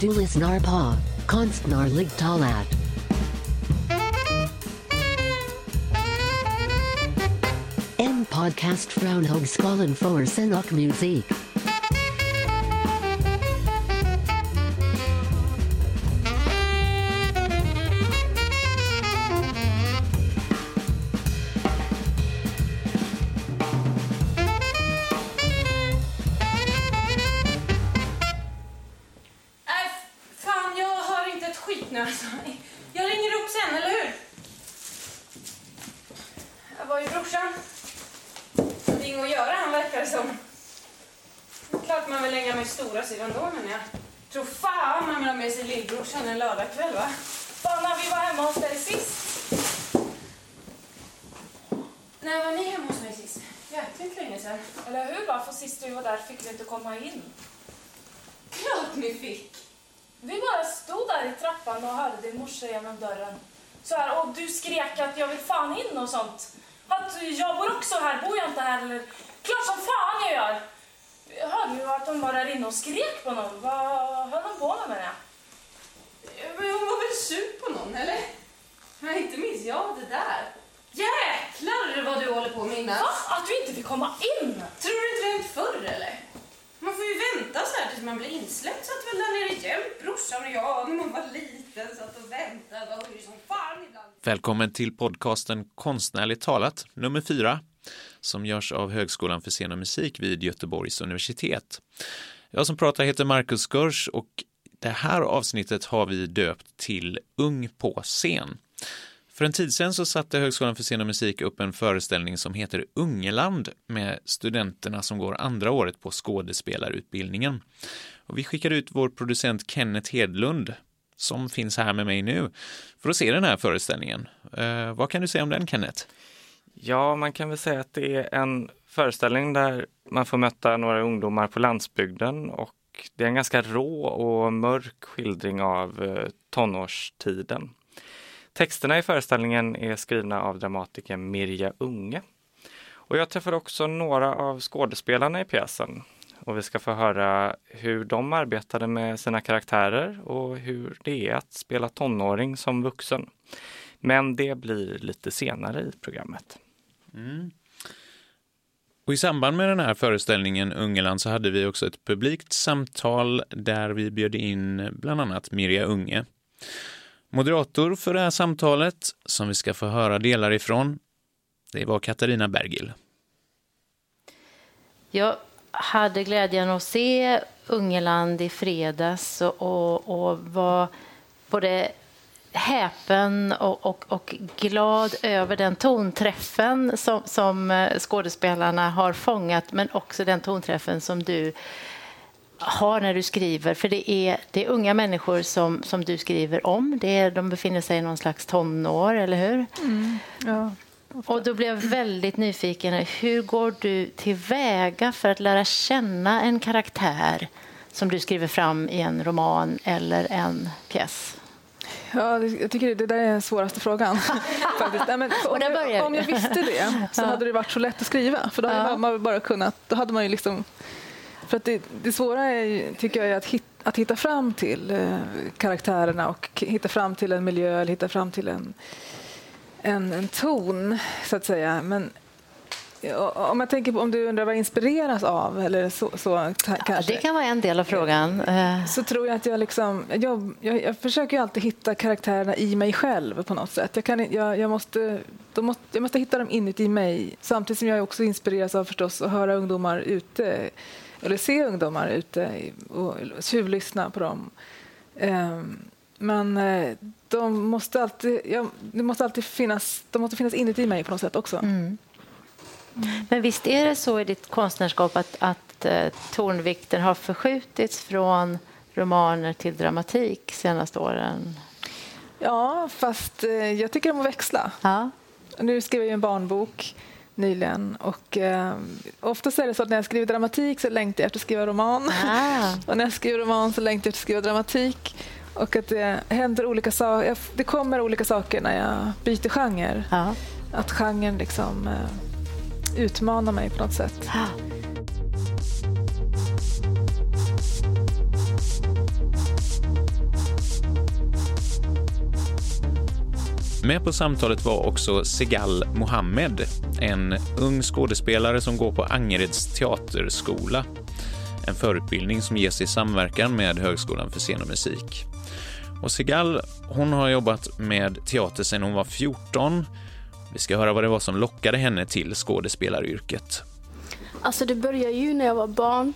Du lyssnar på Konstnärligt talat. En podcast från Högskolan för scen och musik. Jag bor också här, bor jag inte här eller? Klart som fan jag gör! Jag hörde ju att de var där inne och skrek på någon. Vad höll de på med menar jag? Men hon var väl sur på någon, eller? Nej, inte minns jag det där. Jäklar vad du håller på att minnas. Va? Att du inte fick komma in? Tror du inte det hänt förr, eller? Man får ju vänta så här tills man blir insläppt. Satt väl där nere jämt, brorsan och jag, när man var liten. Satt och väntade och hur som fan ibland. Välkommen till podcasten Konstnärligt talat, nummer fyra, som görs av Högskolan för scen och musik vid Göteborgs universitet. Jag som pratar heter Marcus Görs och det här avsnittet har vi döpt till Ung på scen. För en tid sedan så satte Högskolan för scen och musik upp en föreställning som heter Ungeland med studenterna som går andra året på skådespelarutbildningen. Och vi skickade ut vår producent Kenneth Hedlund som finns här med mig nu för att se den här föreställningen. Eh, vad kan du säga om den Kenneth? Ja, man kan väl säga att det är en föreställning där man får möta några ungdomar på landsbygden och det är en ganska rå och mörk skildring av eh, tonårstiden. Texterna i föreställningen är skrivna av dramatikern Mirja Unge. Och jag träffade också några av skådespelarna i pjäsen och vi ska få höra hur de arbetade med sina karaktärer och hur det är att spela tonåring som vuxen. Men det blir lite senare i programmet. Mm. Och i samband med den här föreställningen Ungeland så hade vi också ett publikt samtal där vi bjöd in bland annat Mirja Unge. Moderator för det här samtalet, som vi ska få höra delar ifrån, det var Katarina Bergil. Jag hade glädjen att se Ungeland i fredags och, och, och var både häpen och, och, och glad över den tonträffen som, som eh, skådespelarna har fångat men också den tonträffen som du har när du skriver. För det är, det är unga människor som, som du skriver om. Det är, de befinner sig i någon slags tonår, eller hur? Ja. Och då blev jag väldigt nyfiken. Hur går du tillväga för att lära känna en karaktär som du skriver fram i en roman eller en pjäs? Ja, jag tycker det där är den svåraste frågan. Nej, men om, jag, om jag visste det så hade det varit så lätt att skriva. För då hade man bara kunnat, då hade man ju liksom... För att det, det svåra är, tycker jag är att, hit, att hitta fram till eh, karaktärerna och hitta fram till en miljö eller hitta fram till en, en, en ton, så att säga. Men om jag tänker på om du undrar vad jag inspireras av eller så, så ta- Ja, kanske. det kan vara en del av frågan. Eh, så tror jag att jag liksom... Jag, jag, jag försöker ju alltid hitta karaktärerna i mig själv på något sätt. Jag, kan, jag, jag, måste, måste, jag måste hitta dem inuti mig samtidigt som jag också inspireras av förstås att höra ungdomar ute eller se ungdomar ute och tjuvlyssna på dem. Ehm, Men eh, de måste alltid, ja, det måste alltid finnas, de måste finnas inuti mig på något sätt också. Mm. Men visst är det så i ditt konstnärskap att, att eh, tonvikten har förskjutits från romaner till dramatik senaste åren? Ja, fast eh, jag tycker om att växla. Ja. Nu skrev jag en barnbok nyligen och eh, oftast är det så att när jag skriver dramatik så längtar jag efter att skriva roman. Ah. och när jag skriver roman så längtar jag efter att skriva dramatik. Och att det händer olika saker, det kommer olika saker när jag byter genre. Ja. Att genren liksom eh, utmanar mig på något sätt. Med på samtalet var också Segal Mohammed, en ung skådespelare som går på Angereds teaterskola. En förutbildning som ges i samverkan med Högskolan för scen och musik. Och Segal, hon har jobbat med teater sedan hon var 14. Vi ska höra vad det var som lockade henne till skådespelaryrket. Alltså det började ju när jag var barn.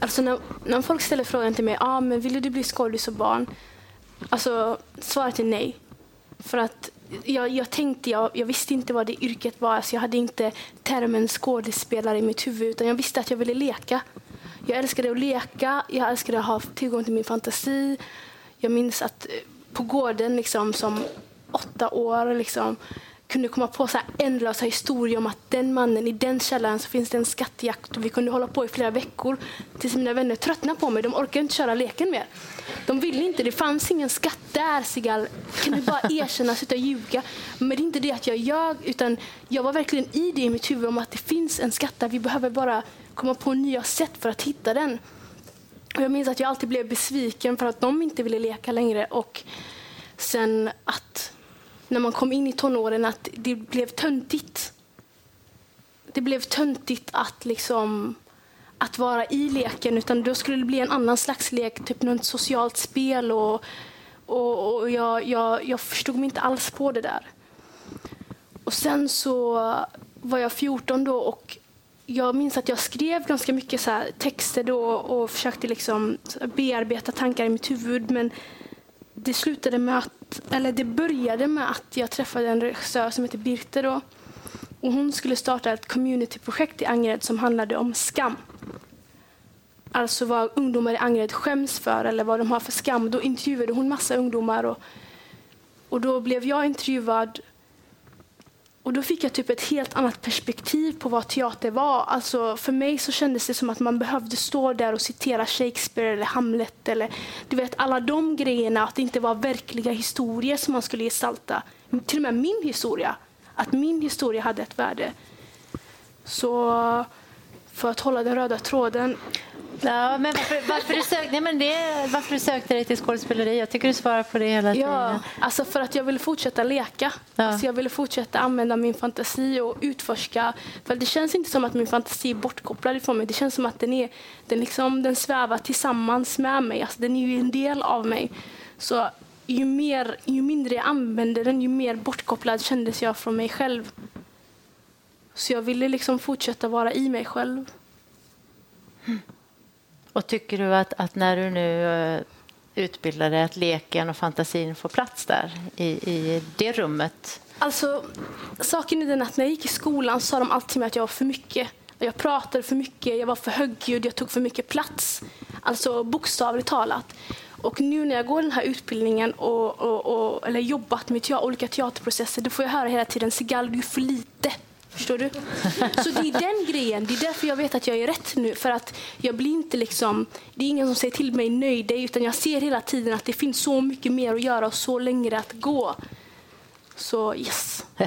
Alltså när, när folk ställer frågan till mig, ah, men ville du bli skådis som barn? Alltså svaret är nej. För att jag, jag tänkte, jag, jag visste inte vad det yrket var. Alltså jag hade inte termen skådespelare i mitt huvud utan jag visste att jag ville leka. Jag älskade att leka, jag älskade att ha tillgång till min fantasi. Jag minns att eh, på gården liksom, som åtta år liksom, kunde komma på så här ändlösa historier om att den mannen i den källaren så finns det en skattjakt och vi kunde hålla på i flera veckor tills mina vänner tröttnade på mig. De orkade inte köra leken mer. De ville inte, det fanns ingen skatt där Sigal. Kan du bara erkänna, sluta ljuga. Men det är inte det att jag ljög utan jag var verkligen i det i mitt huvud om att det finns en skatt där. Vi behöver bara komma på nya sätt för att hitta den. Och jag minns att jag alltid blev besviken för att de inte ville leka längre och sen att när man kom in i tonåren att det blev töntigt. Det blev töntigt att liksom att vara i leken utan då skulle det bli en annan slags lek, typ något socialt spel och, och, och jag, jag, jag förstod mig inte alls på det där. Och sen så var jag 14 då och jag minns att jag skrev ganska mycket så texter då och försökte liksom bearbeta tankar i mitt huvud men det slutade med att, eller det började med att jag träffade en regissör som heter Birte då. Och hon skulle starta ett communityprojekt i Angered som handlade om skam. Alltså vad ungdomar i Angered skäms för eller vad de har för skam. Då intervjuade hon massa ungdomar och, och då blev jag intervjuad och då fick jag typ ett helt annat perspektiv på vad teater var. Alltså för mig så kändes det som att man behövde stå där och citera Shakespeare eller Hamlet eller du vet alla de grejerna, att det inte var verkliga historier som man skulle gestalta. Till och med min historia, att min historia hade ett värde. Så för att hålla den röda tråden Ja, men varför, varför, du sökte, nej, men det, varför du sökte dig till skådespeleri? Jag tycker du svarar på det hela tiden. Ja, alltså för att jag ville fortsätta leka. Ja. Alltså jag ville fortsätta använda min fantasi och utforska. För Det känns inte som att min fantasi är bortkopplad ifrån mig. Det känns som att den, är, den, liksom, den svävar tillsammans med mig. Alltså den är ju en del av mig. Så ju, mer, ju mindre jag använde den, ju mer bortkopplad kändes jag från mig själv. Så jag ville liksom fortsätta vara i mig själv. Mm. Och tycker du att, att när du nu eh, utbildar dig att leken och fantasin får plats där i, i det rummet? Alltså, saken är den att när jag gick i skolan sa de alltid att jag var för mycket. Jag pratade för mycket, jag var för högljudd, jag tog för mycket plats. Alltså bokstavligt talat. Och nu när jag går den här utbildningen och, och, och eller jobbat med te olika teaterprocesser, då får jag höra hela tiden Sigal, du är för lite. Förstår du? Så det är den grejen. Det är därför jag vet att jag är rätt nu. För att jag blir inte liksom, det är ingen som säger till mig nöjd utan jag ser hela tiden att det finns så mycket mer att göra och så längre att gå. Så yes.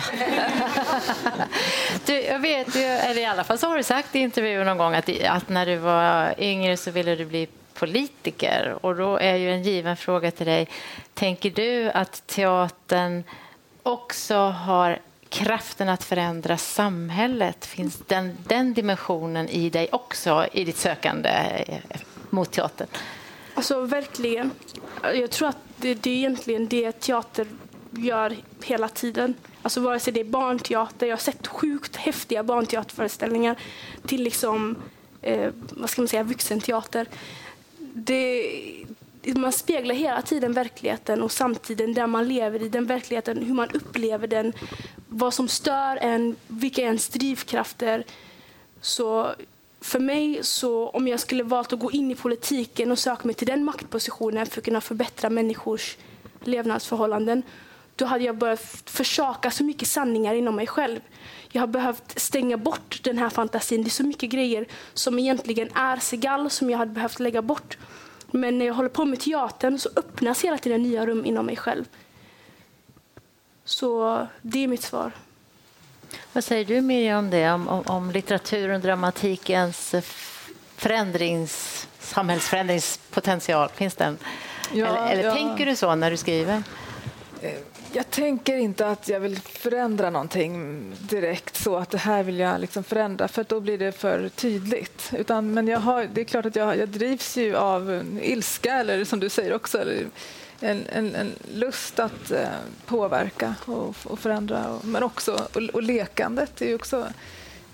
du, jag vet, ju, eller i alla fall så har du sagt i intervjuer någon gång att, att när du var yngre så ville du bli politiker. Och då är ju en given fråga till dig. Tänker du att teatern också har kraften att förändra samhället, finns den, den dimensionen i dig också i ditt sökande eh, mot teatern? Alltså verkligen. Jag tror att det, det är egentligen det teater gör hela tiden. Alltså vare sig det är barnteater, jag har sett sjukt häftiga barnteaterföreställningar till liksom, eh, vad ska man säga, vuxenteater. Det, man speglar hela tiden verkligheten och samtiden där man lever i den verkligheten, hur man upplever den, vad som stör en, vilka är ens drivkrafter. Så för mig, så om jag skulle valt att gå in i politiken och söka mig till den maktpositionen för att kunna förbättra människors levnadsförhållanden, då hade jag börjat försaka så mycket sanningar inom mig själv. Jag har behövt stänga bort den här fantasin. Det är så mycket grejer som egentligen är Segal som jag hade behövt lägga bort. Men när jag håller på med teatern så öppnas hela tiden nya rum inom mig själv. Så det är mitt svar. Vad säger du Miriam om det, om, om, om litteraturen och dramatikens förändrings, samhällsförändringspotential? Finns den? Ja, eller, eller ja. tänker du så när du skriver? Jag tänker inte att jag vill förändra någonting direkt så att det här vill jag liksom förändra för då blir det för tydligt. Utan, men jag har, det är klart att jag, jag drivs ju av ilska eller som du säger också en, en, en lust att eh, påverka och, och förändra. Och, men också, och, och lekandet är ju också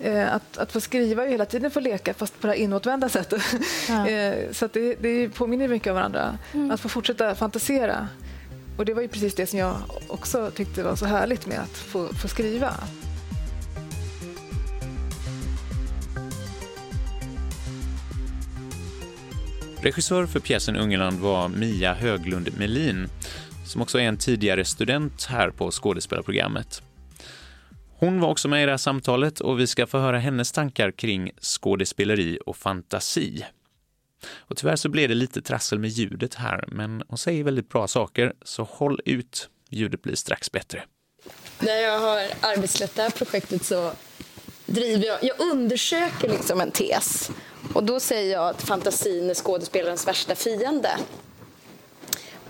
eh, att, att få skriva är hela tiden få leka fast på det här inåtvända sättet. Ja. eh, så det, det påminner mycket om varandra. Att få fortsätta fantisera. Och det var ju precis det som jag också tyckte var så härligt med att få, få skriva. Regissör för pjäsen Ungerland var Mia Höglund Melin, som också är en tidigare student här på skådespelarprogrammet. Hon var också med i det här samtalet och vi ska få höra hennes tankar kring skådespeleri och fantasi. Och tyvärr så blev det lite trassel med ljudet här, men hon säger väldigt bra saker, så håll ut. Ljudet blir strax bättre. När jag har arbetslett det här projektet så driver jag, jag undersöker liksom en tes. Och då säger jag att fantasin är skådespelarens värsta fiende.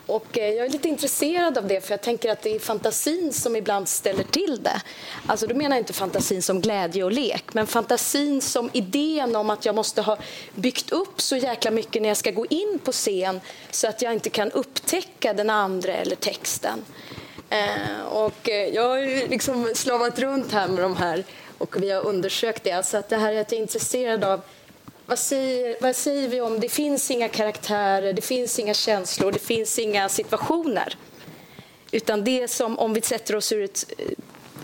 Och eh, jag är lite intresserad av det för jag tänker att det är fantasin som ibland ställer till det. Alltså då menar jag inte fantasin som glädje och lek men fantasin som idén om att jag måste ha byggt upp så jäkla mycket när jag ska gå in på scen så att jag inte kan upptäcka den andra eller texten. Eh, och eh, jag har ju liksom slavat runt här med de här och vi har undersökt det. Alltså att det här är att jag är intresserad av vad säger, vad säger vi om det finns inga karaktärer, det finns inga känslor, det finns inga situationer. Utan det som, om vi sätter oss ur ett,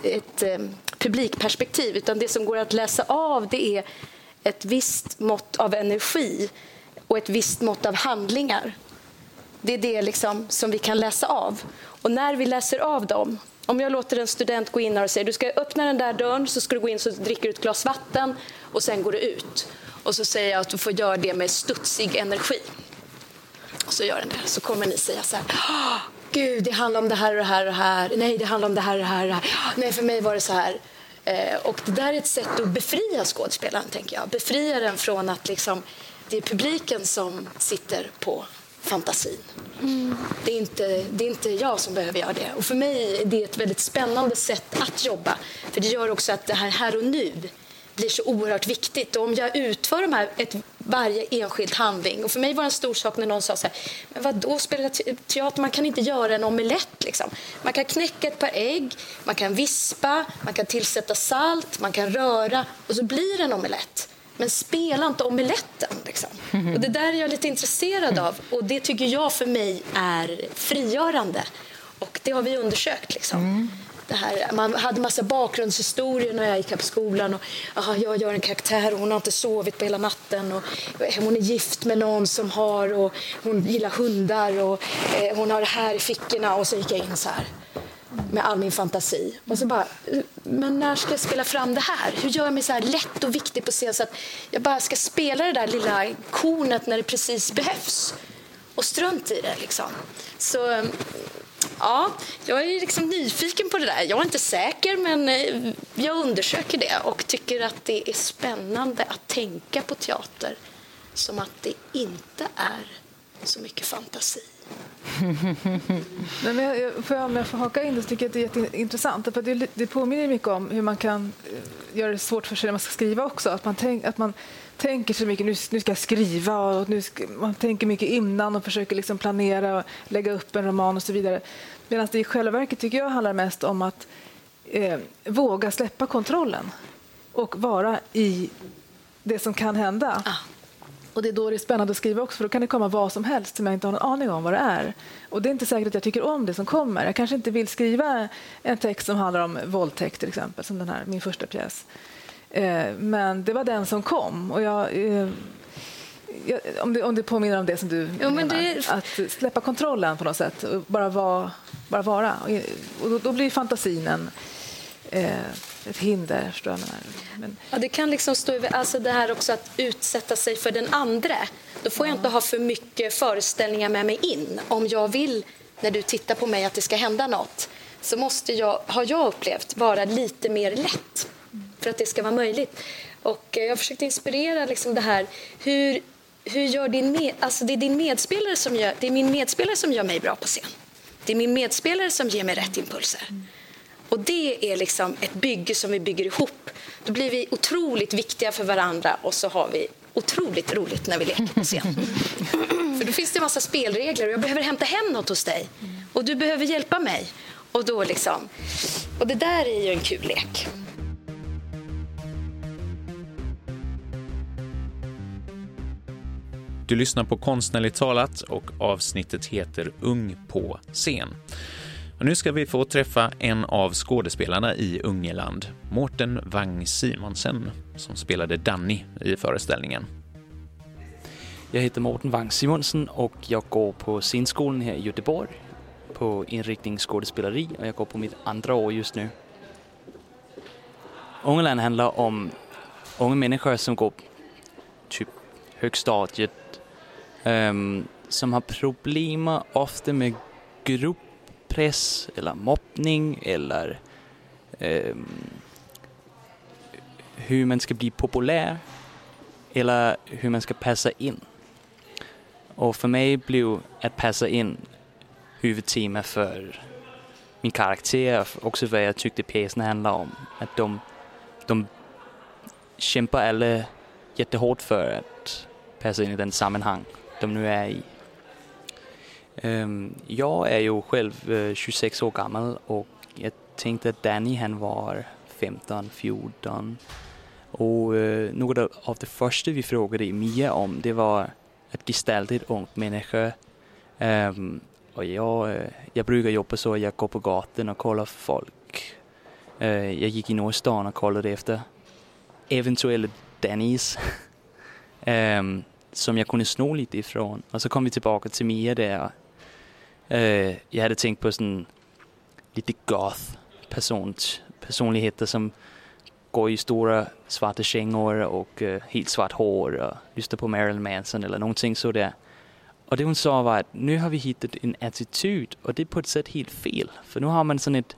ett eh, publikperspektiv, utan det som går att läsa av det är ett visst mått av energi och ett visst mått av handlingar. Det är det liksom som vi kan läsa av. Och när vi läser av dem, om jag låter en student gå in och säger du ska öppna den där dörren så ska du gå in och dricka ett glas vatten och sen går du ut. Och så säger jag att du får göra det med studsig energi. Och så gör den det. Så kommer ni säga så här. "Ah, Gud, det handlar om det här och det här och det här. Nej, det handlar om det här och det här. Och det här. "Ah, Nej, för mig var det så här. Eh, och det där är ett sätt att befria skådespelaren, tänker jag. Befria den från att liksom, det är publiken som sitter på fantasin. Det, är inte, det är inte jag som behöver göra det. Och för mig är det ett väldigt spännande sätt att jobba. För det gör också att det här här och nu blir så oerhört viktigt. Och om jag utför de här, ett, varje enskild handling. Och för mig var det en stor sak när någon sa så här, men vad då spela teater? Man kan inte göra en omelett liksom. Man kan knäcka ett par ägg, man kan vispa, man kan tillsätta salt, man kan röra och så blir det en omelett. Men spela inte omeletten. Liksom. Och det där är jag lite intresserad av. Och det tycker jag för mig är frigörande. Och det har vi undersökt. Liksom. Mm. Det här, man hade massa bakgrundshistorier när jag gick här på skolan. Och, aha, jag gör en karaktär och hon har inte sovit på hela natten. Och, eh, hon är gift med någon som har och hon gillar hundar och eh, hon har det här i fickorna. Och så gick jag in så här med all min fantasi. Och så bara, men när ska jag spela fram det här? Hur gör jag mig så här lätt och viktig på scen så att jag bara ska spela det där lilla kornet när det precis behövs? Och strunt i det liksom. Så ja, jag är liksom nyfiken på det där. Jag är inte säker men eh, jag undersöker det och tycker att det är spännande att tänka på teater som att det inte är så mycket fantasi. Nej, men jag, jag- får jag, om jag får haka in det så tycker jag att det är jätteintressant. För det, det påminner mycket om hur man kan eh, göra det svårt för sig när man ska skriva också. Att man, tänk, att man tänker så mycket, nu, nu ska jag skriva och nu ska, man tänker mycket innan och försöker liksom planera och lägga upp en roman och så vidare. Medan det i själva verket tycker jag handlar mest om att eh, våga släppa kontrollen och vara i det som kan hända. Och det är då det är spännande att skriva också, för då kan det komma vad som helst som jag inte har någon aning om vad det är. Och det är inte säkert att jag tycker om det som kommer. Jag kanske inte vill skriva en text som handlar om våldtäkt till exempel, som den här, min första pjäs. Eh, men det var den som kom. Och jag, eh, jag, om, det, om det påminner om det som du Jo, men menar. det- Att släppa kontrollen på något sätt och bara, vara, bara vara. Och, då, då blir fantasin en, eh, ett hinder, förstår jag. Men, Ja, det kan liksom stå över, alltså det här också att utsätta sig för den andra. Då får jag inte ha för mycket föreställningar med mig in. Om jag vill, när du tittar på mig, att det ska hända något så måste jag, har jag upplevt, vara lite mer lätt för att det ska vara möjligt. Och eh, jag har försökt inspirera liksom det här. Hur, hur gör din med, alltså det är din medspelare som gör, det är min medspelare som gör mig bra på scen. Det är min medspelare som ger mig rätt impulser. Och det är liksom ett bygge som vi bygger ihop. Då blir vi otroligt viktiga för varandra och så har vi otroligt roligt när vi leker på scen. för då finns det en massa spelregler och jag behöver hämta hem något hos dig. Och du behöver hjälpa mig. Och då liksom... Och det där är ju en kul lek. Du lyssnar på Konstnärligt talat och avsnittet heter Ung på scen. Och nu ska vi få träffa en av skådespelarna i Ungeland, Mårten Wang Simonsen, som spelade Danny i föreställningen. Jag heter Mårten Wang Simonsen och jag går på scenskolan här i Göteborg på inriktning skådespeleri och jag går på mitt andra år just nu. Ungeland handlar om unga människor som går typ högstadiet um, som har problem ofta med grupppress eller mobbning eller um, hur man ska bli populär eller hur man ska passa in. Och för mig blev att passa in huvudtema för min karaktär, också vad jag tyckte pjäsen handlade om. Att de, de kämpar alla jättehårt för att passa in i den sammanhang de nu är i. Ehm, jag är ju själv eh, 26 år gammal och jag tänkte att Danny han var 15, 14 och eh, något av det första vi frågade Mia om det var att gestalta ett ungt människa ehm, och jag, eh, jag brukar jobba så att jag går på gatan och kollar folk. Jag gick i Norrstan och kollade efter eventuella Dannys. Ehm, som jag kunde sno lite ifrån. Och så kom vi tillbaka till Mia där. Uh, eh, jag hade tänkt på sån lite goth person, personligheter som går i stora svarta kängor och uh, helt svart hår och lyssnar på Marilyn Manson eller någonting sådär. Och det hon sa var att nu har vi hittat en attityd och det är på ett sätt helt fel. För nu har man sån ett,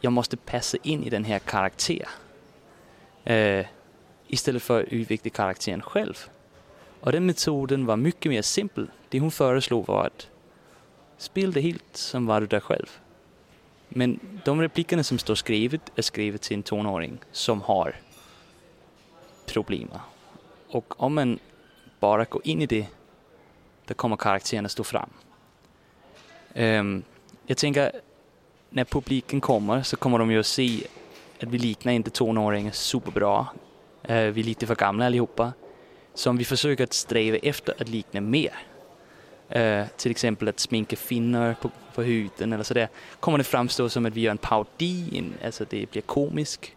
jag måste passa in i den här karaktären. Uh, istället för att utveckla karaktären själv. Och den metoden var mycket mer simpel. Det hon föreslog var att spela det helt som var du där själv. Men de replikerna som står skrivet är skrivet till en tonåring som har problem. Och om man bara går in i det, då kommer karaktärerna stå fram. Um, jag tänker, när publiken kommer så kommer de ju att se att vi liknar inte tonåringar superbra. Uh, vi är lite för gamla allihopa som vi försöker att sträva efter att likna mer. Uh, till exempel att sminka finnar på, på huden eller sådär. Kommer det framstå som att vi gör en parodi, alltså det blir komisk.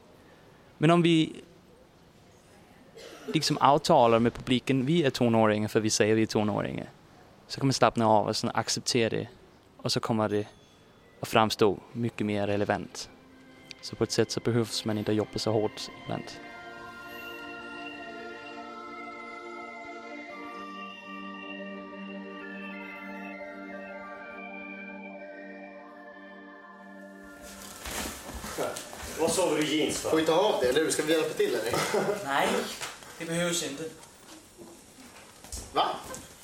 Men om vi liksom avtalar med publiken, vi är tonåringar för vi säger vi är tonåringar. Så kan man slappna av och acceptera det. Och så kommer det att framstå mycket mer relevant. Så på ett sätt så behövs man inte jobba så hårt ibland. Du jeans för? Får vi ta av det, eller hur? Ska vi hjälpa till eller? Nej, det behövs inte. Va?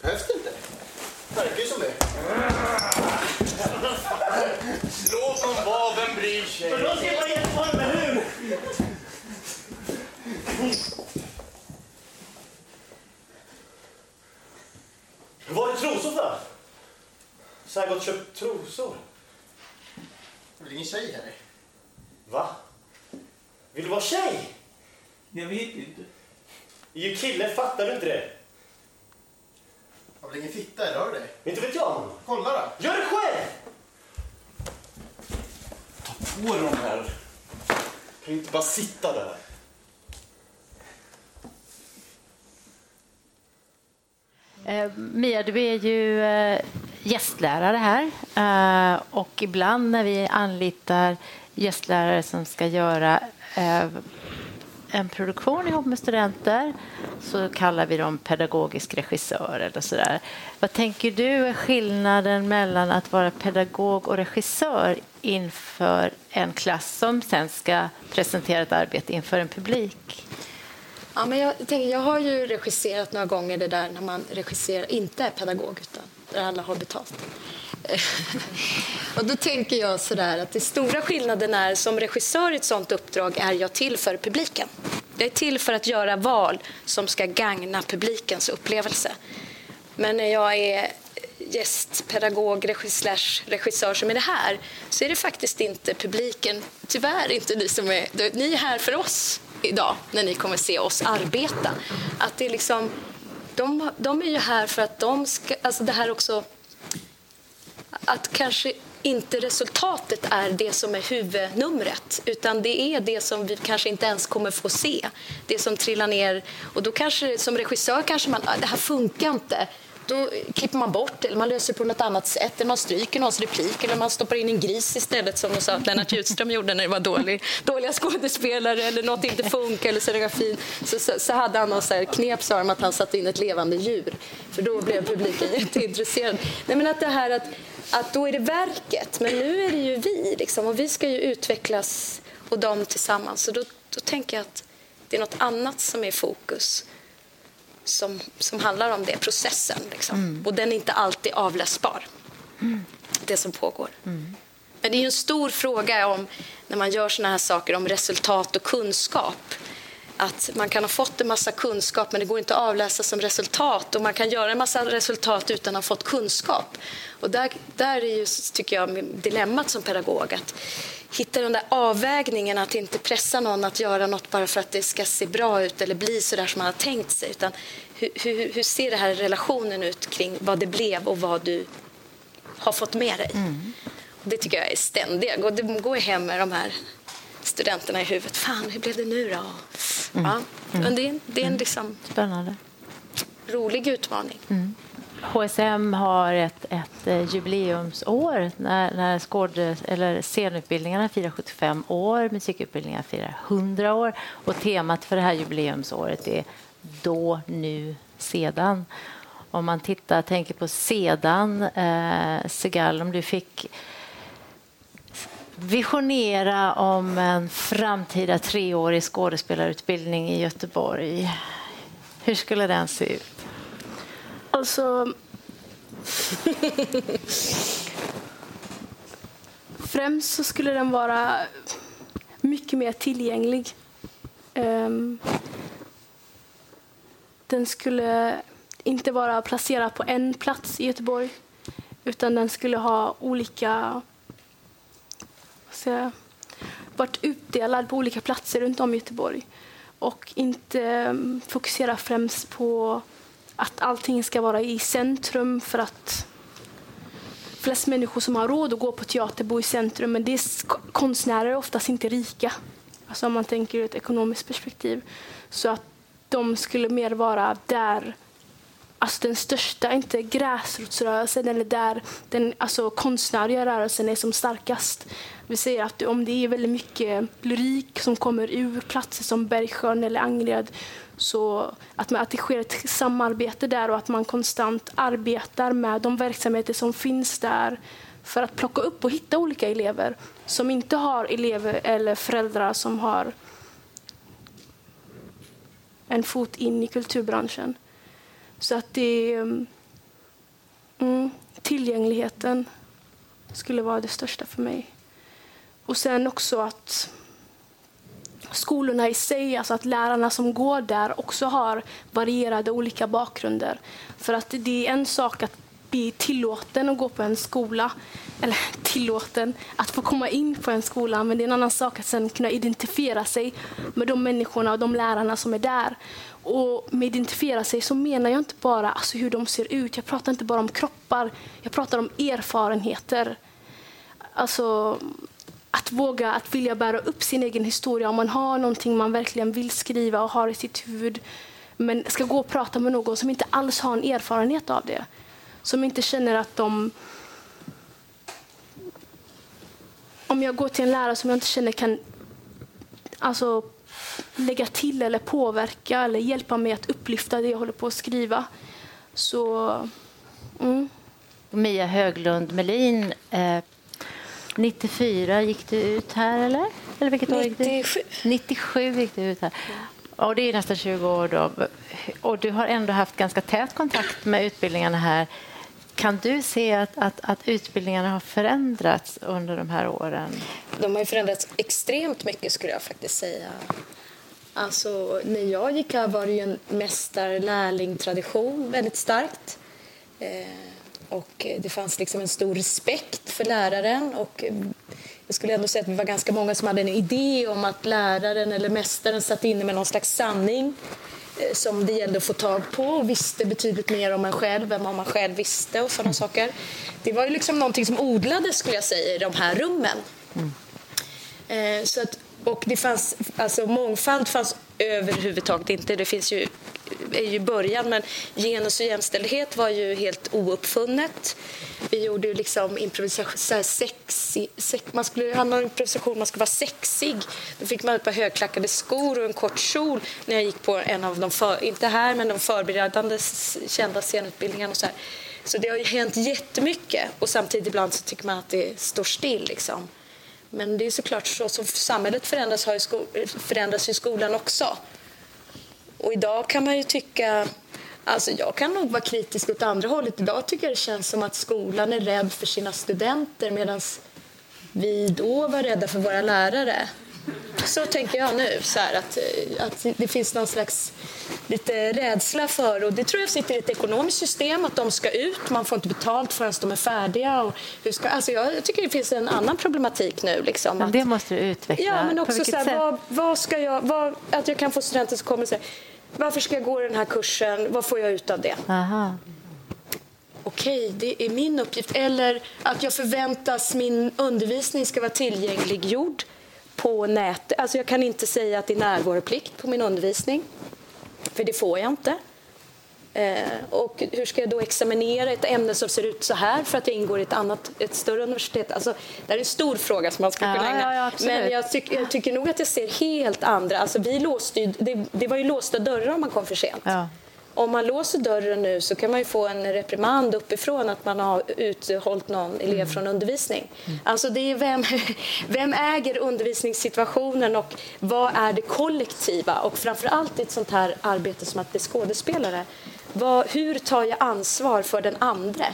Behövs det inte? Verkar ju som det. Låt dem vara, vem bryr sig? Men de ska vara jättevarma, eller hur? Vad är trosor för? Så här gått och köpt trosor. Det är ingen tjej här. Va? Vill du vara tjej? Jag vet inte. Är ju kille, fattar du inte det? Har väl ingen fitta eller har du det? Inte vet jag. Kolla då. Gör det själv! Ta på dig de här. Kan inte bara sitta där. Eh, Mia, du är ju eh, gästlärare här eh, och ibland när vi anlitar gästlärare som ska göra eh, en produktion ihop med studenter så kallar vi dem pedagogisk regissör eller sådär. Vad tänker du är skillnaden mellan att vara pedagog och regissör inför en klass som sen ska presentera ett arbete inför en publik? Ja, men jag, tänker, jag har ju regisserat några gånger det där när man regisserar, inte är pedagog utan där alla har betalt. och då tänker jag sådär att den stora skillnaden är som regissör i ett sånt uppdrag är jag till för publiken. Jag är till för att göra val som ska gagna publikens upplevelse. Men när jag är gästpedagog, regissör, regissör som är det här så är det faktiskt inte publiken, tyvärr inte ni som är, ni är här för oss idag när ni kommer se oss arbeta. Att det är liksom, de, de är ju här för att de ska, alltså det här också, att kanske inte resultatet är det som är huvudnumret utan det är det som vi kanske inte ens kommer få se. Det som trillar ner. Och då kanske som regissör kanske man, ah, det här funkar inte då klipper man bort eller man löser på något annat sätt. Eller man stryker någons replik eller man stoppar in en gris istället som de sa att Lennart Ljudström gjorde när det var dålig, dåliga skådespelare eller något inte funkar eller scenografin. Så, så, så hade han någon så här knep sa de att han satte in ett levande djur. För då blev publiken jätteintresserad. Nej, men att det här att, att då är det verket, men nu är det ju vi liksom, och vi ska ju utvecklas och de tillsammans. Så då, då tänker jag att det är något annat som är fokus som, som handlar om det, processen. Liksom. Mm. Och den är inte alltid avläsbar, mm. det som pågår. Mm. Men det är en stor fråga om, när man gör såna här saker om resultat och kunskap. Att man kan ha fått en massa kunskap men det går inte att avläsa som resultat. Och man kan göra en massa resultat utan att ha fått kunskap. Och där, där är ju, tycker jag, dilemmat som pedagog. Att hitta den där avvägningen att inte pressa någon att göra något bara för att det ska se bra ut eller bli så där som man har tänkt sig. Utan hur, hur, hur ser det här relationen ut kring vad det blev och vad du har fått med dig? Mm. Det tycker jag är ständiga. Och det går hem med de här studenterna i huvudet. Fan, hur blev det nu då? Mm. Ja, men mm. det, det är en mm. liksom Spännande. rolig utmaning. Mm. HSM har ett, ett eh, jubileumsår när, när skåd, eller scenutbildningarna firar 75 år, musikutbildningarna firar 100 år och temat för det här jubileumsåret är då, nu, sedan. Om man tittar, tänker på sedan, eh, Segal, om du fick visionera om en framtida treårig skådespelarutbildning i Göteborg. Hur skulle den se ut? Alltså... Främst så skulle den vara mycket mer tillgänglig. Um, den skulle inte vara placerad på en plats i Göteborg utan den skulle ha olika... Jag, varit utdelad på olika platser runt om i Göteborg och inte um, fokusera främst på att allting ska vara i centrum för att flest människor som har råd att gå på teater bor i centrum men det är konstnärer är oftast inte rika. Alltså om man tänker ur ett ekonomiskt perspektiv. Så att de skulle mer vara där alltså den största, inte gräsrotsrörelsen eller där den alltså konstnärliga rörelsen är som starkast. Vi säger att om det är väldigt mycket lyrik som kommer ur platser som Bergsjön eller Angered så att, man, att det sker ett samarbete där och att man konstant arbetar med de verksamheter som finns där för att plocka upp och hitta olika elever som inte har elever eller föräldrar som har en fot in i kulturbranschen. Så att det mm, mm, tillgängligheten skulle vara det största för mig. Och sen också att skolorna i sig, alltså att lärarna som går där också har varierade olika bakgrunder. För att det är en sak att bli tillåten att gå på en skola, eller tillåten att få komma in på en skola, men det är en annan sak att sen kunna identifiera sig med de människorna och de lärarna som är där. Och med identifiera sig så menar jag inte bara alltså, hur de ser ut, jag pratar inte bara om kroppar, jag pratar om erfarenheter. Alltså, att våga att vilja bära upp sin egen historia om man har någonting man verkligen vill skriva och har i sitt huvud men ska gå och prata med någon som inte alls har en erfarenhet av det. Som inte känner att de... Om jag går till en lärare som jag inte känner kan alltså, lägga till eller påverka eller hjälpa mig att upplyfta det jag håller på att skriva så... Mm. Mia Höglund Melin eh, 94 gick du ut här, eller? eller vilket 97. År 97 gick du ut här. Och det är nästan 20 år. Då. Och du har ändå haft ganska tät kontakt med utbildningarna här. Kan du se att, att, att utbildningarna har förändrats under de här åren? De har ju förändrats extremt mycket skulle jag faktiskt säga. Alltså, när jag gick här var det ju en mästar-lärling-tradition väldigt starkt. Eh, och det fanns liksom en stor respekt för läraren. Och jag skulle ändå säga att vi var ganska många som hade en idé om att läraren eller mästaren satt inne med någon slags sanning som det gällde att få tag på och visste betydligt mer om en själv än vad man själv visste och sådana saker. Det var ju liksom någonting som odlades skulle jag säga i de här rummen. Eh, så att, och det fanns, alltså mångfald fanns överhuvudtaget inte. Det finns ju, är ju början, men genus och jämställdhet var ju helt ouppfunnet. Vi gjorde ju liksom improvisation, så här sex, man skulle handla om improvisation, man skulle vara sexig. Då fick man ett par högklackade skor och en kort kjol när jag gick på en av de, för, inte här, men de förberedande kända scenutbildningarna och så här. Så det har ju hänt jättemycket och samtidigt ibland så tycker man att det står still liksom. Men det är såklart så som samhället förändras har ju sko- förändras ju skolan också. Och idag kan man ju tycka... Alltså jag kan nog vara kritisk åt andra hållet. Idag tycker jag det känns som att skolan är rädd för sina studenter medan vi då var rädda för våra lärare. Så tänker jag nu, så här, att, att det finns någon slags lite rädsla för, och det tror jag sitter i ett ekonomiskt system, att de ska ut, man får inte betalt förrän de är färdiga. Och hur ska, alltså jag, tycker det finns en annan problematik nu. Liksom, Men att, det måste du utveckla. Ja, men också så här, vad, vad ska jag, vad, att jag kan få studenter som kommer och säger varför ska jag gå den här kursen, vad får jag ut av det? Aha. Okej, det är min uppgift. Eller att jag förväntas min undervisning ska vara tillgängliggjord på nätet. Alltså jag kan inte säga att det är närvaroplikt på min undervisning, för det får jag inte. Eh, och hur ska jag då examinera ett ämne som ser ut så här för att jag ingår i ett, annat, ett större universitet? Alltså, det är en stor fråga som man skulle kunna ägna. ja, ja. Men jag, tyck, jag tycker nog att jag ser helt andra... Alltså, vi låste ju, det, det var ju låsta dörrar om man kom för sent. Ja. Om man låser dörren nu så kan man ju få en reprimand uppifrån att man har uthållit någon elev Mm. från undervisning. Alltså det är vem, vem äger undervisningssituationen och vad är det kollektiva? Och framför allt i ett sånt här arbete som att bli skådespelare. Vad, hur tar jag ansvar för den andre?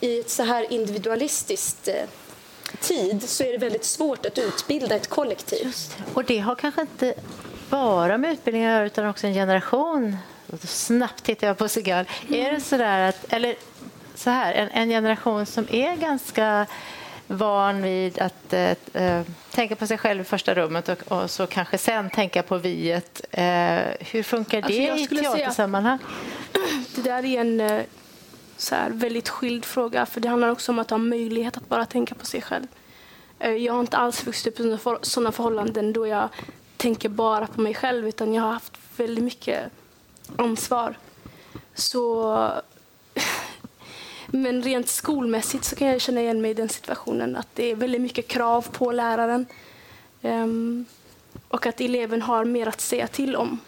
I ett så här individualistiskt eh, tid så är det väldigt svårt att utbilda ett kollektiv. Och det har kanske inte bara med utbildning att göra utan också en generation. Snabbt tittar jag på Sigal. Är det så där att, eller så här, en, en generation som är ganska van vid att eh, eh, tänka på sig själv i första rummet och, och så kanske sen tänka på viet. Eh, hur funkar det Alltså, i teatersammanhang? Det där är en eh, så här, väldigt skild fråga. För Det handlar också om att ha möjlighet att bara tänka på sig själv. Eh, Jag har inte alls vuxit upp i sådana förhållanden då jag tänker bara på mig själv. Utan jag har haft väldigt mycket ansvar. Så... Men rent skolmässigt så kan jag känna igen mig i den situationen. Att det är väldigt mycket krav på läraren. Ehm, och att eleven har mer att säga till om.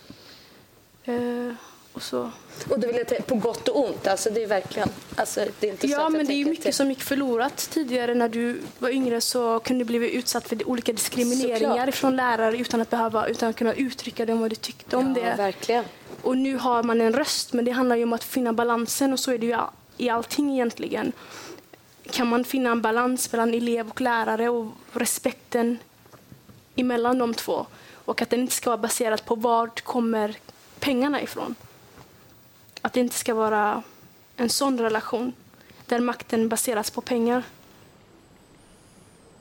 Eh, och så. Och då vill på gott och ont, alltså det är verkligen... Alltså, det är inte så Ja, men det är mycket till- som gick förlorat tidigare. När du var yngre så kunde du bli utsatt för olika diskrimineringar Såklart. från lärare utan att behöva utan att kunna uttrycka det om vad du tyckte om Ja, det. verkligen. Och nu har man en röst, men det handlar ju om att finna balansen och så är det ju i allting egentligen. Kan man finna en balans mellan elev och lärare och respekten emellan de två och att den inte ska vara baserad på vart kommer pengarna ifrån. Att det inte ska vara en sån relation där makten baseras på pengar.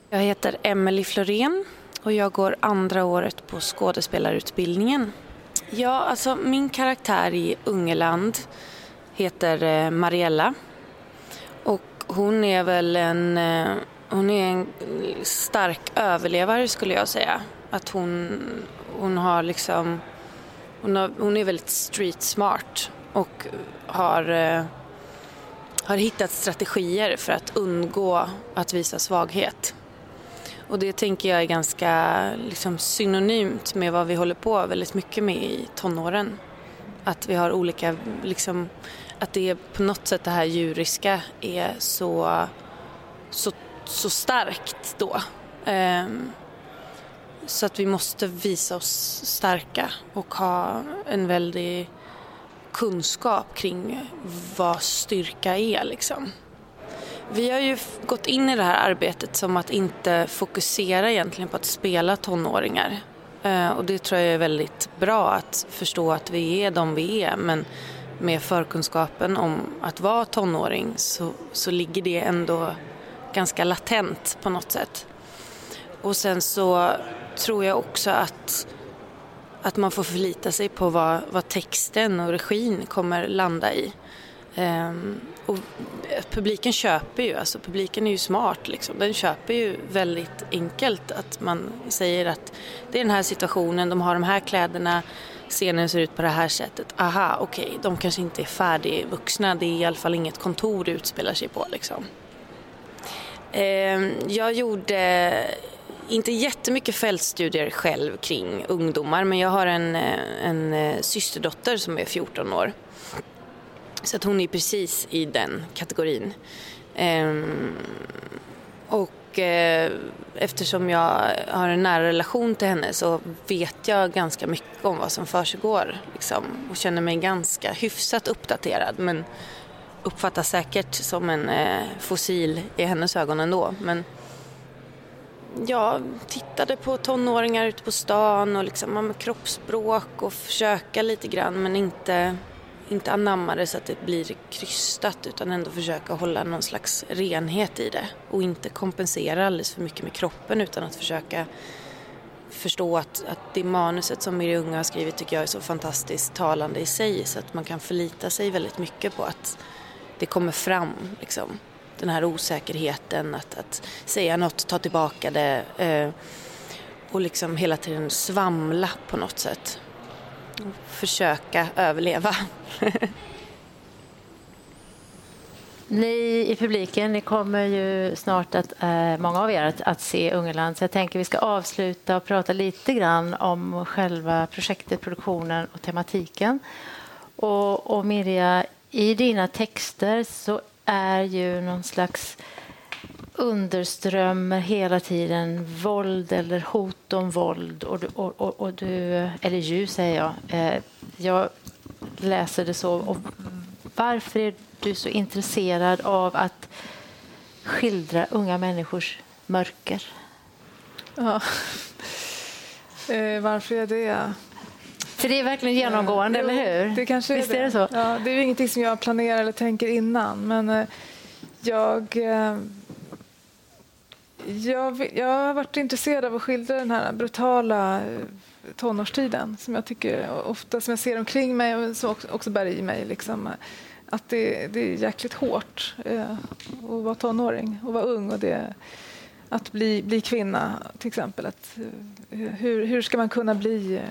Jag heter Emelie Florén och jag går andra året på skådespelarutbildningen. Ja, alltså min karaktär i Ungeland heter eh, Mariella och hon är väl en, eh, hon är en stark överlevare skulle jag säga. Att hon, hon har liksom, hon, har, hon är väldigt street smart och har eh, har hittat strategier för att undgå att visa svaghet. Och det tänker jag är ganska liksom, synonymt med vad vi håller på väldigt mycket med i tonåren. Att vi har olika, liksom, att det är på något sätt det här djuriska är så, så, så starkt då. Um, så att vi måste visa oss starka och ha en väldig kunskap kring vad styrka är. Liksom. Vi har ju gått in i det här arbetet som att inte fokusera egentligen på att spela tonåringar. Eh, och det tror jag är väldigt bra att förstå att vi är de vi är. Men med förkunskapen om att vara tonåring så, så ligger det ändå ganska latent på något sätt. Och sen så tror jag också att, att man får förlita sig på vad, vad texten och regin kommer landa i. Um, och publiken köper ju, alltså publiken är ju smart liksom. Den köper ju väldigt enkelt att man säger att det är den här situationen, de har de här kläderna, scenen ser ut på det här sättet. Aha, okej, okay, de kanske inte är färdigvuxna, det är i alla fall inget kontor det utspelar sig på liksom. Ehm, jag gjorde inte jättemycket fältstudier själv kring ungdomar men jag har en, eh, en eh, systerdotter som är 14 år. Så att hon är precis i den kategorin. Ehm, och eh, eftersom jag har en nära relation till henne så vet jag ganska mycket om vad som försiggår liksom, och känner mig ganska hyfsat uppdaterad men uppfattas säkert som en eh, fossil i hennes ögon ändå. Men jag tittade på tonåringar ute på stan och liksom med kroppsspråk och försöka lite grann men inte, inte anamma det så att det blir krystat utan ändå försöka hålla någon slags renhet i det och inte kompensera alldeles för mycket med kroppen utan att försöka förstå att, att det manuset som Miri Unga har skrivit tycker jag är så fantastiskt talande i sig så att man kan förlita sig väldigt mycket på att det kommer fram liksom den här osäkerheten att, att säga något, ta tillbaka det eh, och liksom hela tiden svamla på något sätt. Och försöka överleva. Ni i publiken, ni kommer ju snart att, eh, många av er att, att se Ungerland, så jag tänker vi ska avsluta och prata lite grann om själva projektet, produktionen och tematiken. Och, och Mirja, i dina texter så är ju någon slags underströmmar hela tiden våld eller hot om våld. Och du, och, och, och du, eller ju, säger jag. Eh, jag läser det så. Och varför är du så intresserad av att skildra unga människors mörker? Ja. Eh, varför är det? För det är verkligen genomgående, ja, eller hur? Det kanske Visst är det. är det så? Ja, det är ju ingenting som jag planerar eller tänker innan. Men eh, jag, eh, jag, jag har varit intresserad av att skildra den här brutala eh, tonårstiden som jag tycker ofta som jag ser omkring mig och som också, också bär i mig. Liksom, att det, det är jäkligt hårt eh, att vara tonåring och vara ung. Och det, att bli, bli kvinna, till exempel. Att, eh, hur, hur ska man kunna bli eh,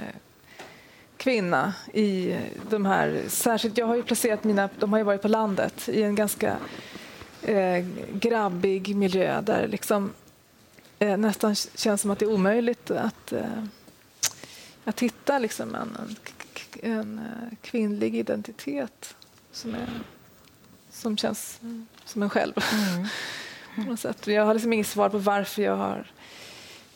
kvinna i de här, särskilt jag har ju placerat mina, de har ju varit på landet i en ganska eh, grabbig miljö där liksom eh, nästan känns som att det är omöjligt att, eh, att hitta liksom en, en, en eh, kvinnlig identitet som, är, som känns som en själv. Mm. Jag har liksom inget svar på varför jag har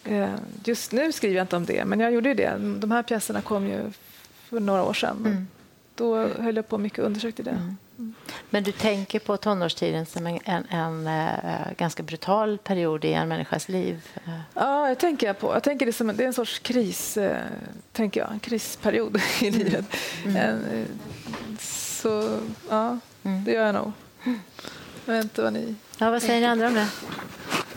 eh, Just nu skriver jag inte om det, men jag gjorde ju det. De här pjäserna kom ju för några år sedan. Mm. Då höll jag på mycket och undersökte det. Mm. Mm. Men du tänker på tonårstiden som en, en, en äh, ganska brutal period i en människas liv? Ja, jag tänker på. Jag tänker det, som, det är en sorts kris, äh, tänker jag, en krisperiod i livet. Mm. En, äh, så ja, mm. det gör jag nog. Jag vet inte vad ni... Ja, vad säger ni andra om det?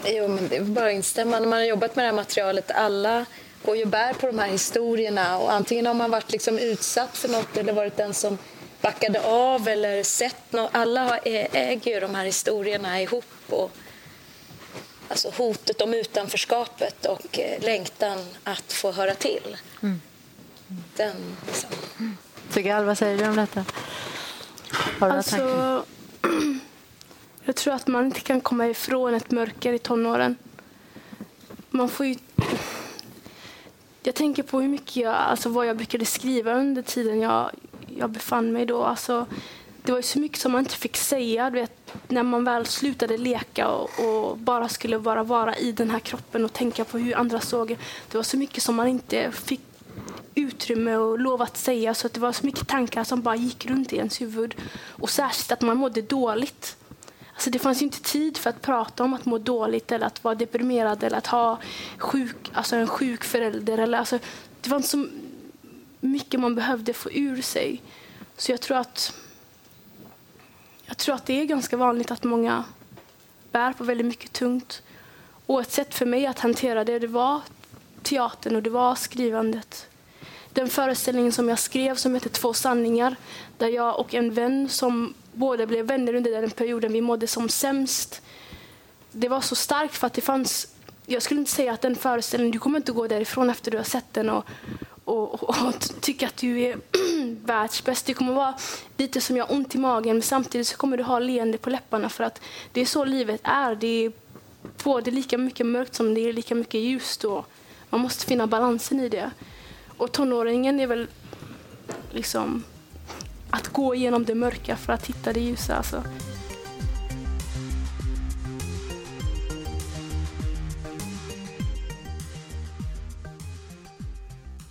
Jo, men det är bara att instämma. När man har jobbat med det här materialet, alla går ju bär på de här historierna och antingen har man varit liksom utsatt för något eller varit den som backade av eller sett något. Alla äger ju de här historierna ihop och alltså hotet om utanförskapet och eh, längtan att få höra till. Mm. Den liksom. Sigal, vad säger du om detta? Har du alltså, jag tror att man inte kan komma ifrån ett mörker i tonåren. Man får ju jag tänker på hur mycket jag, alltså vad jag brukade skriva under tiden jag, jag befann mig då. Alltså, det var ju så mycket som man inte fick säga. Du vet, när man väl slutade leka och, och, bara skulle bara vara i den här kroppen och tänka på hur andra såg. Det var så mycket som man inte fick utrymme och lov att säga. Så att det var så mycket tankar som bara gick runt i ens huvud. Och särskilt att man mådde dåligt. Alltså det fanns ju inte tid för att prata om att må dåligt eller att vara deprimerad eller att ha sjuk, alltså en sjuk förälder. Eller alltså, det var inte så mycket man behövde få ur sig. Så jag tror att jag tror att det är ganska vanligt att många bär på väldigt mycket tungt. Och ett sätt för mig att hantera det, det var teatern och det var skrivandet. Den föreställningen som jag skrev som heter Två sanningar, där jag och en vän som båda blev vänner under den perioden vi mådde som sämst. Det var så starkt för att det fanns, jag skulle inte säga att den föreställningen, du kommer inte gå därifrån efter du har sett den och, och, och, och tycka att du är världsbäst. Det kommer vara lite som jag har ont i magen men samtidigt så kommer du ha leende på läpparna för att det är så livet är. Det är både lika mycket mörkt som det är lika mycket ljust och man måste finna balansen i det. Och tonåringen är väl liksom att gå igenom det mörka för att hitta det ljusa. Alltså.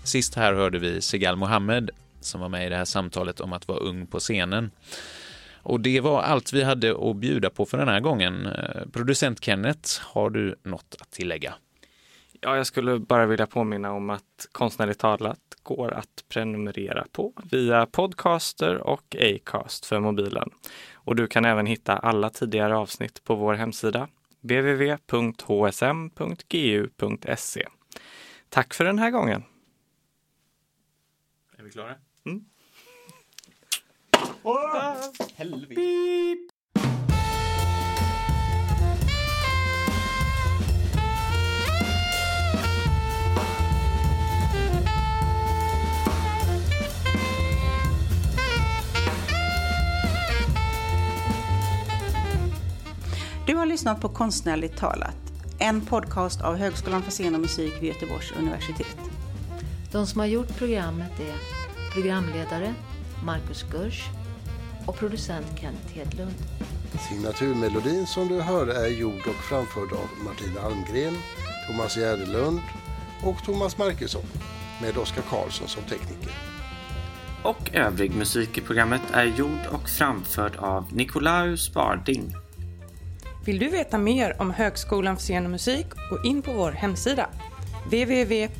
Sist här hörde vi Segal Mohammed som var med i det här samtalet om att vara ung på scenen. Och det var allt vi hade att bjuda på för den här gången. Eh, producent Kenneth, har du något att tillägga? Ja, jag skulle bara vilja påminna om att Konstnärligt talat går att prenumerera på via Podcaster och Acast för mobilen. Och du kan även hitta alla tidigare avsnitt på vår hemsida www.hsm.gu.se. Tack för den här gången! Är vi klara? Mm. Oh, helvete! Du har lyssnat på Konstnärligt talat, en podcast av Högskolan för scen och musik vid Göteborgs universitet. De som har gjort programmet är programledare Marcus Gurs och producent Kenneth Hedlund. Signaturmelodin som du hörde är gjord och framförd av Martina Almgren, Thomas Järdelund och Thomas Markusson med Oskar Karlsson som tekniker. Och övrig musik i programmet är gjord och framförd av Nikolaus Sparding. Vill du veta mer om Högskolan för scen och musik, gå in på vår hemsida www.hsm.gu.se.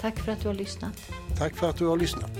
Tack för att du har lyssnat. Tack för att du har lyssnat.